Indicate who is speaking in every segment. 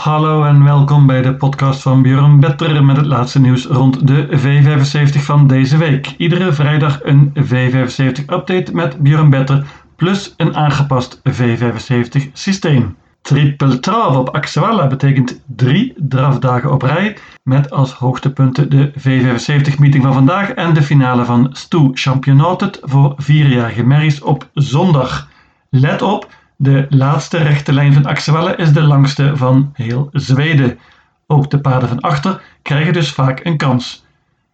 Speaker 1: Hallo en welkom bij de podcast van Björn Better met het laatste nieuws rond de V75 van deze week. Iedere vrijdag een V75 update met Björn Better plus een aangepast V75 systeem. Triple traf op Axewalla betekent drie drafdagen op rij met als hoogtepunten de V75 meeting van vandaag en de finale van Stu Championatet voor vierjarige merries op zondag. Let op, de laatste rechte lijn van Axewelle is de langste van heel Zweden. Ook de paarden van achter krijgen dus vaak een kans.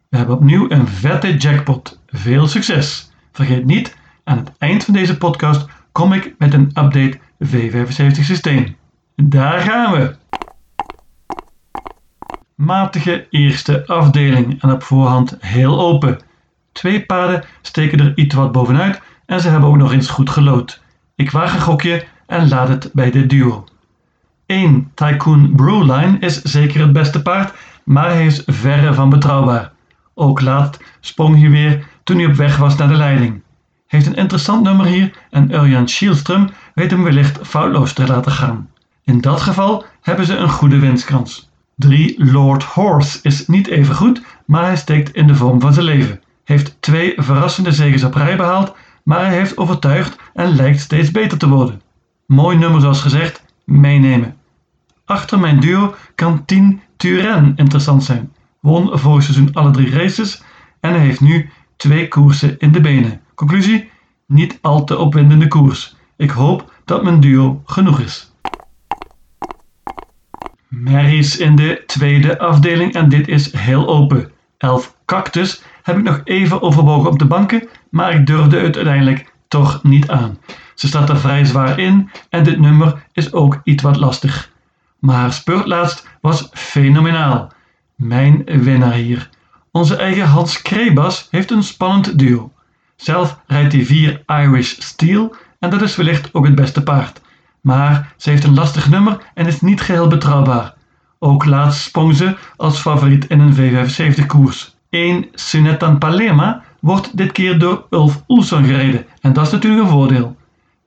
Speaker 1: We hebben opnieuw een vette jackpot. Veel succes! Vergeet niet, aan het eind van deze podcast kom ik met een update V75 systeem. Daar gaan we! Matige eerste afdeling en op voorhand heel open. Twee paarden steken er iets wat bovenuit en ze hebben ook nog eens goed gelood. Ik waag een gokje en laat het bij de duo. 1. Tycoon Brewline is zeker het beste paard, maar hij is verre van betrouwbaar. Ook laat sprong hij weer toen hij op weg was naar de leiding. Heeft een interessant nummer hier en Urjan Schielström weet hem wellicht foutloos te laten gaan. In dat geval hebben ze een goede winstkans. 3. Lord Horse is niet even goed, maar hij steekt in de vorm van zijn leven. Heeft twee verrassende zegens op rij behaald maar hij heeft overtuigd en lijkt steeds beter te worden. Mooi nummer zoals gezegd, meenemen. Achter mijn duo kan 10 Turen interessant zijn. Won vorig seizoen alle drie races en hij heeft nu twee koersen in de benen. Conclusie? Niet al te opwindende koers. Ik hoop dat mijn duo genoeg is. Marys in de tweede afdeling en dit is heel open. 11 Cactus heb ik nog even overwogen op de banken, maar ik durfde het uiteindelijk toch niet aan. Ze staat er vrij zwaar in en dit nummer is ook iets wat lastig. Maar haar spurtlaatst was fenomenaal. Mijn winnaar hier. Onze eigen Hans Krebas heeft een spannend duo. Zelf rijdt hij 4 Irish Steel en dat is wellicht ook het beste paard. Maar ze heeft een lastig nummer en is niet geheel betrouwbaar. Ook laatst sprong ze als favoriet in een V75 koers. 1 Sunetan Palema wordt dit keer door Ulf Oelson gereden en dat is natuurlijk een voordeel.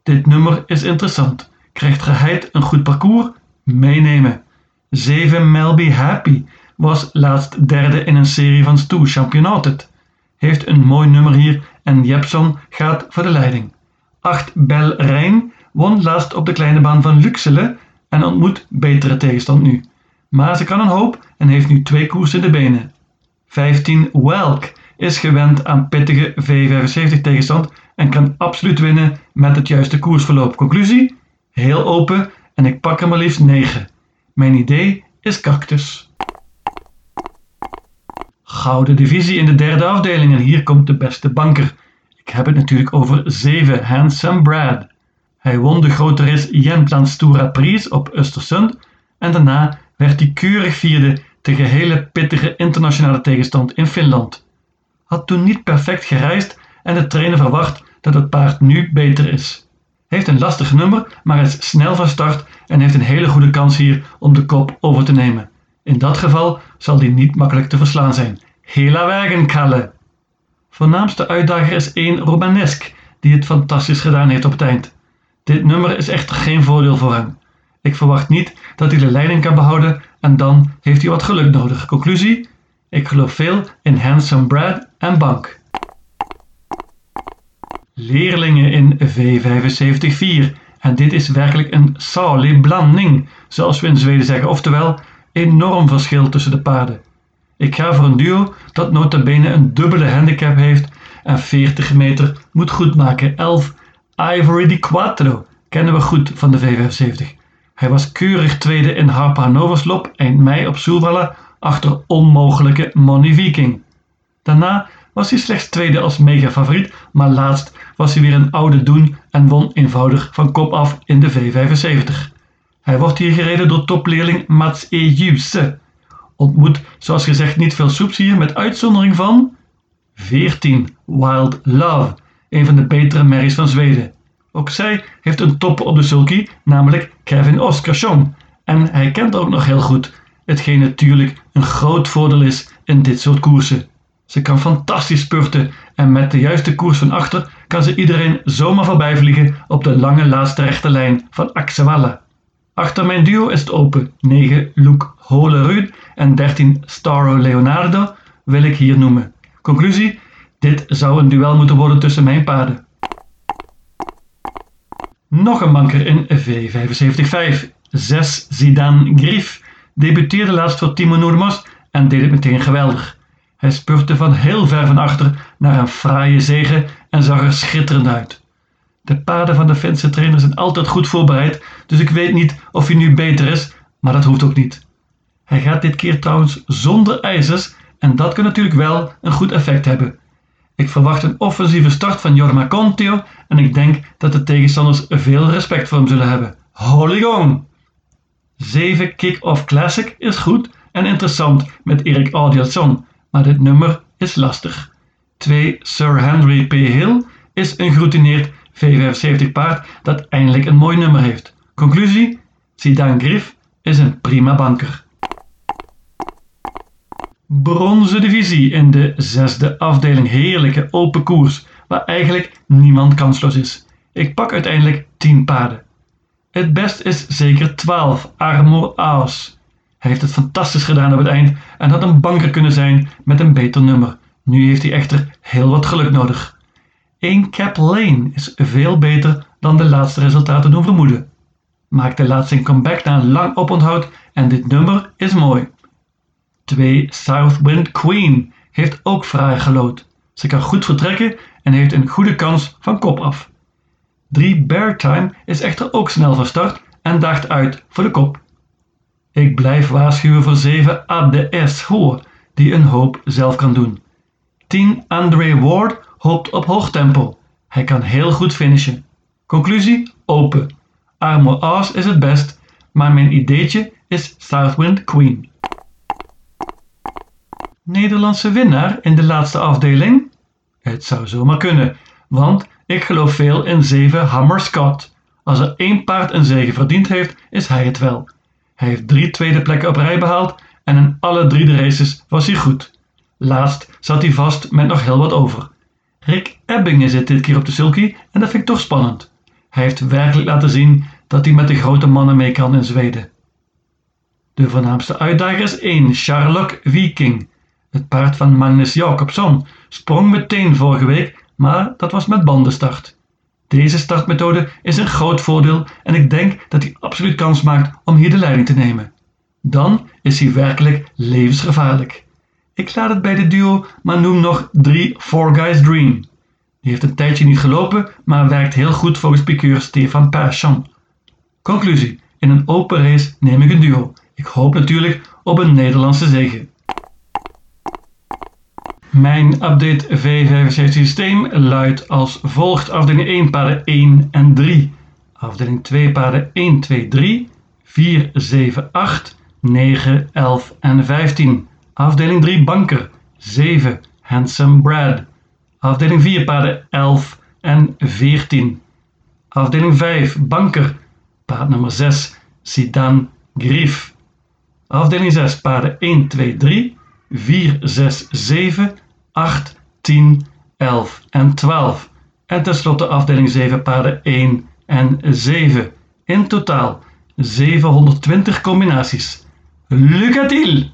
Speaker 1: Dit nummer is interessant. Krijgt geheid een goed parcours? Meenemen. 7 Melby Happy was laatst derde in een serie van Stoe Championatet. Heeft een mooi nummer hier en Jepson gaat voor de leiding. 8 Bel Rijn won laatst op de kleine baan van Luxele en ontmoet betere tegenstand nu. Maar ze kan een hoop en heeft nu twee koersen in de benen. 15 Welk is gewend aan pittige V75 tegenstand en kan absoluut winnen met het juiste koersverloop. Conclusie? Heel open en ik pak er maar liefst 9. Mijn idee is cactus. Gouden divisie in de derde afdeling en hier komt de beste banker. Ik heb het natuurlijk over 7 Handsome Brad. Hij won de grote race Jemplands Toura Pries op Östersund en daarna werd hij keurig vierde tegen hele pittige internationale tegenstand in Finland. Had toen niet perfect gereisd en de trainer verwacht dat het paard nu beter is. Heeft een lastig nummer, maar is snel van start en heeft een hele goede kans hier om de kop over te nemen. In dat geval zal die niet makkelijk te verslaan zijn. Hela wagen, Kalle! Voornaamste uitdager is één Romanesk, die het fantastisch gedaan heeft op het eind. Dit nummer is echter geen voordeel voor hem. Ik verwacht niet dat hij de leiding kan behouden en dan heeft hij wat geluk nodig. Conclusie? Ik geloof veel in Handsome Brad en Bank. Leerlingen in V75-4 en dit is werkelijk een salig blanding, zoals we in Zweden zeggen, oftewel enorm verschil tussen de paarden. Ik ga voor een duo dat nota bene een dubbele handicap heeft en 40 meter moet goedmaken. 11 Ivory di Quattro kennen we goed van de V75. Hij was keurig tweede in Harpa Novoslop eind mei op Soelwalla achter onmogelijke Money Viking. Daarna was hij slechts tweede als megafavoriet, maar laatst was hij weer een oude doen en won eenvoudig van kop af in de V75. Hij wordt hier gereden door topleerling Mats Ejuse. Ontmoet, zoals gezegd, niet veel soeps hier, met uitzondering van 14 Wild Love, een van de betere merries van Zweden. Ook zij heeft een topper op de sulky, namelijk Kevin Oskarsson. En hij kent ook nog heel goed, hetgeen natuurlijk een groot voordeel is in dit soort koersen. Ze kan fantastisch spurten en met de juiste koers van achter kan ze iedereen zomaar voorbij vliegen op de lange laatste rechte lijn van Axewalla. Achter mijn duo is het open. 9 Luke Holerud en 13 Staro Leonardo wil ik hier noemen. Conclusie, dit zou een duel moeten worden tussen mijn paarden. Nog een banker in V75-5. 6 Zidane Grief debuteerde laatst voor Timo Noormos en deed het meteen geweldig. Hij spurte van heel ver van achter naar een fraaie zege en zag er schitterend uit. De paarden van de Finse trainer zijn altijd goed voorbereid, dus ik weet niet of hij nu beter is, maar dat hoeft ook niet. Hij gaat dit keer trouwens zonder ijzers en dat kan natuurlijk wel een goed effect hebben. Ik verwacht een offensieve start van Jorma Contio en ik denk dat de tegenstanders veel respect voor hem zullen hebben. Holy gong! 7 Kick-Off Classic is goed en interessant met Erik Audielson, maar dit nummer is lastig. 2 Sir Henry P. Hill is een geroutineerd V75 paard dat eindelijk een mooi nummer heeft. Conclusie? Zidane Griff is een prima banker. Bronzen divisie in de zesde afdeling. Heerlijke open koers, waar eigenlijk niemand kansloos is. Ik pak uiteindelijk 10 paarden. Het best is zeker 12, Armor Aos. Hij heeft het fantastisch gedaan op het eind en had een banker kunnen zijn met een beter nummer. Nu heeft hij echter heel wat geluk nodig. 1 Cap Lane is veel beter dan de laatste resultaten doen vermoeden. Maakte laatst een comeback na een lang oponthoud en dit nummer is mooi. 2 Southwind Queen heeft ook fraai gelood. Ze kan goed vertrekken en heeft een goede kans van kop af. 3 Bear Time is echter ook snel van start en daagt uit voor de kop. Ik blijf waarschuwen voor 7 ADS Hoor, die een hoop zelf kan doen. 10 Andre Ward hoopt op hoog tempo. Hij kan heel goed finishen. Conclusie: open. Armor Aas is het best, maar mijn ideetje is Southwind Queen. Nederlandse winnaar in de laatste afdeling? Het zou zomaar kunnen, want ik geloof veel in 7 Hammer Scott. Als er één paard een zege verdiend heeft, is hij het wel. Hij heeft drie tweede plekken op rij behaald en in alle drie de races was hij goed. Laatst zat hij vast met nog heel wat over. Rick Ebbingen zit dit keer op de sulky en dat vind ik toch spannend. Hij heeft werkelijk laten zien dat hij met de grote mannen mee kan in Zweden. De voornaamste uitdager is 1 Sherlock Viking. Het paard van Magnus Jacobson sprong meteen vorige week, maar dat was met bandenstart. Deze startmethode is een groot voordeel en ik denk dat hij absoluut kans maakt om hier de leiding te nemen. Dan is hij werkelijk levensgevaarlijk. Ik laat het bij de duo, maar noem nog 3 Four Guys Dream. Die heeft een tijdje niet gelopen, maar werkt heel goed volgens piqueur Stefan Persson. Conclusie: in een open race neem ik een duo. Ik hoop natuurlijk op een Nederlandse zege. Mijn update V75 systeem luidt als volgt. Afdeling 1 paarden 1 en 3. Afdeling 2 paarden 1, 2, 3, 4, 7, 8, 9, 11 en 15. Afdeling 3 banker 7 Handsome Brad. Afdeling 4 paarden 11 en 14. Afdeling 5 banker paard nummer 6 Sidan Grief. Afdeling 6 paarden 1, 2, 3, 4, 6, 7, 8, 10, 11 en 12. En tenslotte afdeling 7 paarden 1 en 7. In totaal 720 combinaties. Lucatil!